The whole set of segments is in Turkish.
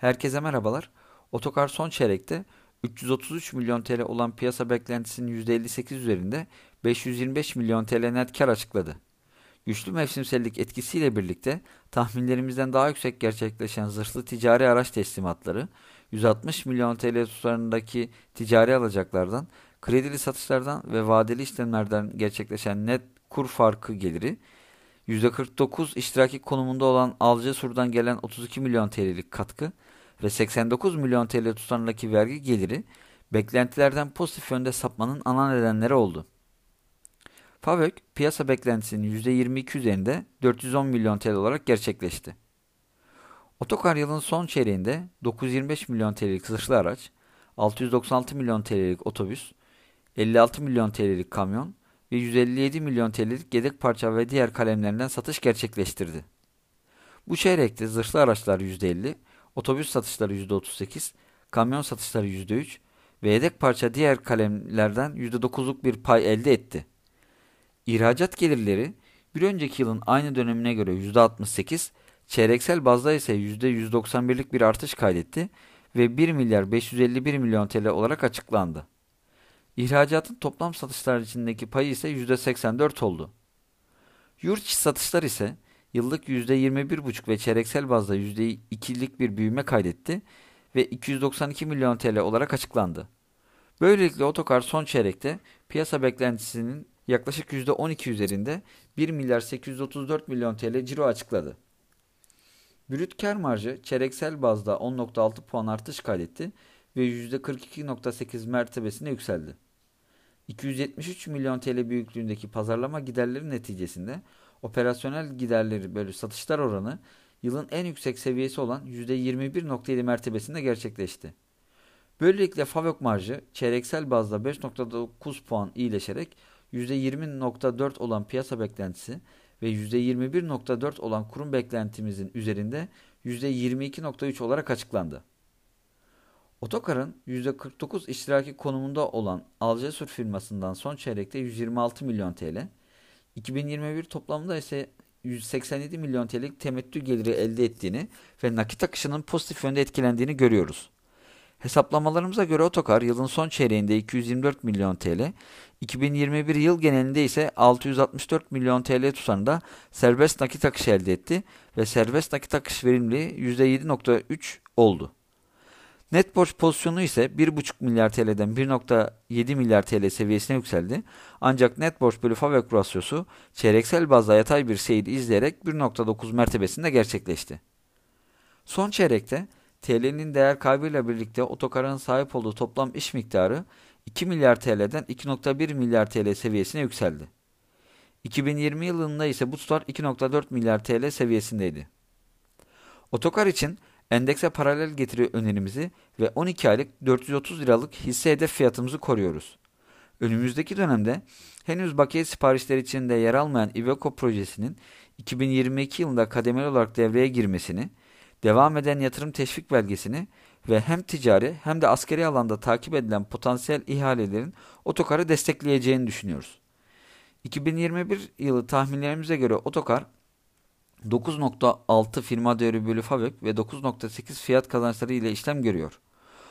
Herkese merhabalar. Otokar son çeyrekte 333 milyon TL olan piyasa beklentisinin %58 üzerinde 525 milyon TL net kar açıkladı. Güçlü mevsimsellik etkisiyle birlikte tahminlerimizden daha yüksek gerçekleşen zırhlı ticari araç teslimatları, 160 milyon TL tutarındaki ticari alacaklardan, kredili satışlardan ve vadeli işlemlerden gerçekleşen net kur farkı geliri, %49 iştiraki konumunda olan Alca Sur'dan gelen 32 milyon TL'lik katkı ve 89 milyon TL tutarındaki vergi geliri beklentilerden pozitif yönde sapmanın ana nedenleri oldu. FAVÖK piyasa beklentisinin %22 üzerinde 410 milyon TL olarak gerçekleşti. Otokar yılın son çeyreğinde 925 milyon TL'lik zırhlı araç, 696 milyon TL'lik otobüs, 56 milyon TL'lik kamyon ve 157 milyon TL'lik yedek parça ve diğer kalemlerinden satış gerçekleştirdi. Bu çeyrekte zırhlı araçlar %50, otobüs satışları %38, kamyon satışları %3 ve yedek parça diğer kalemlerden %9'luk bir pay elde etti. İhracat gelirleri bir önceki yılın aynı dönemine göre %68, çeyreksel bazda ise %191'lik bir artış kaydetti ve 1 milyar 551 milyon TL olarak açıklandı. İhracatın toplam satışlar içindeki payı ise %84 oldu. Yurt içi satışlar ise yıllık %21,5 ve çeyreksel bazda %2'lik bir büyüme kaydetti ve 292 milyon TL olarak açıklandı. Böylelikle otokar son çeyrekte piyasa beklentisinin yaklaşık %12 üzerinde 1 milyar 834 milyon TL ciro açıkladı. Brüt kar marjı çeyreksel bazda 10.6 puan artış kaydetti ve %42.8 mertebesine yükseldi. 273 milyon TL büyüklüğündeki pazarlama giderleri neticesinde operasyonel giderleri bölü satışlar oranı yılın en yüksek seviyesi olan %21.7 mertebesinde gerçekleşti. Böylelikle FAVÖK marjı çeyreksel bazda 5.9 puan iyileşerek %20.4 olan piyasa beklentisi ve %21.4 olan kurum beklentimizin üzerinde %22.3 olarak açıklandı. Otokar'ın %49 iştiraki konumunda olan Alcesur firmasından son çeyrekte 126 milyon TL, 2021 toplamında ise 187 milyon TL'lik temettü geliri elde ettiğini ve nakit akışının pozitif yönde etkilendiğini görüyoruz. Hesaplamalarımıza göre Otokar yılın son çeyreğinde 224 milyon TL, 2021 yıl genelinde ise 664 milyon TL tutarında serbest nakit akış elde etti ve serbest nakit akış verimliliği %7.3 oldu. Net borç pozisyonu ise 1,5 milyar TL'den 1,7 milyar TL seviyesine yükseldi. Ancak net borç bölü FAVÖK rasyosu çeyreksel bazda yatay bir seyir izleyerek 1,9 mertebesinde gerçekleşti. Son çeyrekte TL'nin değer kaybıyla birlikte otokarın sahip olduğu toplam iş miktarı 2 milyar TL'den 2,1 milyar TL seviyesine yükseldi. 2020 yılında ise bu tutar 2,4 milyar TL seviyesindeydi. Otokar için endekse paralel getiri önerimizi ve 12 aylık 430 liralık hisse hedef fiyatımızı koruyoruz. Önümüzdeki dönemde henüz bakiye siparişler içinde yer almayan Iveco projesinin 2022 yılında kademeli olarak devreye girmesini, devam eden yatırım teşvik belgesini ve hem ticari hem de askeri alanda takip edilen potansiyel ihalelerin otokarı destekleyeceğini düşünüyoruz. 2021 yılı tahminlerimize göre otokar 9.6 firma değeri bölü FAVÖK ve 9.8 fiyat kazançları ile işlem görüyor.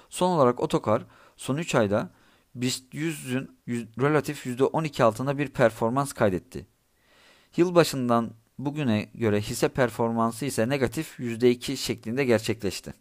Son olarak Otokar son 3 ayda BIST 100'ün relatif %12 altında bir performans kaydetti. Yılbaşından bugüne göre hisse performansı ise negatif %2 şeklinde gerçekleşti.